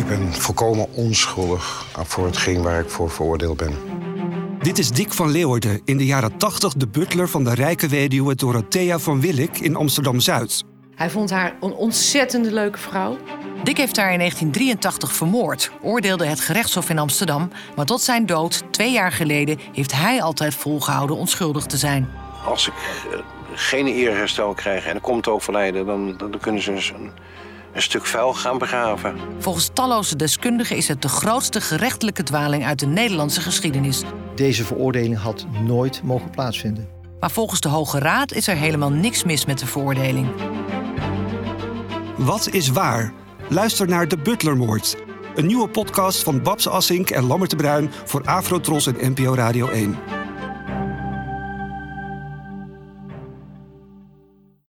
Ik ben volkomen onschuldig voor hetgeen waar ik voor veroordeeld ben. Dit is Dick van Leeuwarden, in de jaren 80 de butler van de rijke weduwe Dorothea van Willik in Amsterdam-Zuid. Hij vond haar een ontzettende leuke vrouw. Dick heeft haar in 1983 vermoord, oordeelde het gerechtshof in Amsterdam. Maar tot zijn dood, twee jaar geleden, heeft hij altijd volgehouden onschuldig te zijn. Als ik uh, geen eerherstel krijg en er komt overlijden, dan, dan kunnen ze een, een stuk vuil gaan begraven. Volgens talloze deskundigen is het de grootste gerechtelijke dwaling uit de Nederlandse geschiedenis. Deze veroordeling had nooit mogen plaatsvinden. Maar volgens de Hoge Raad is er helemaal niks mis met de veroordeling. Wat is waar? Luister naar De Butlermoord. Een nieuwe podcast van Babs Assink en Lammert de Bruin voor Afrotros en NPO Radio 1.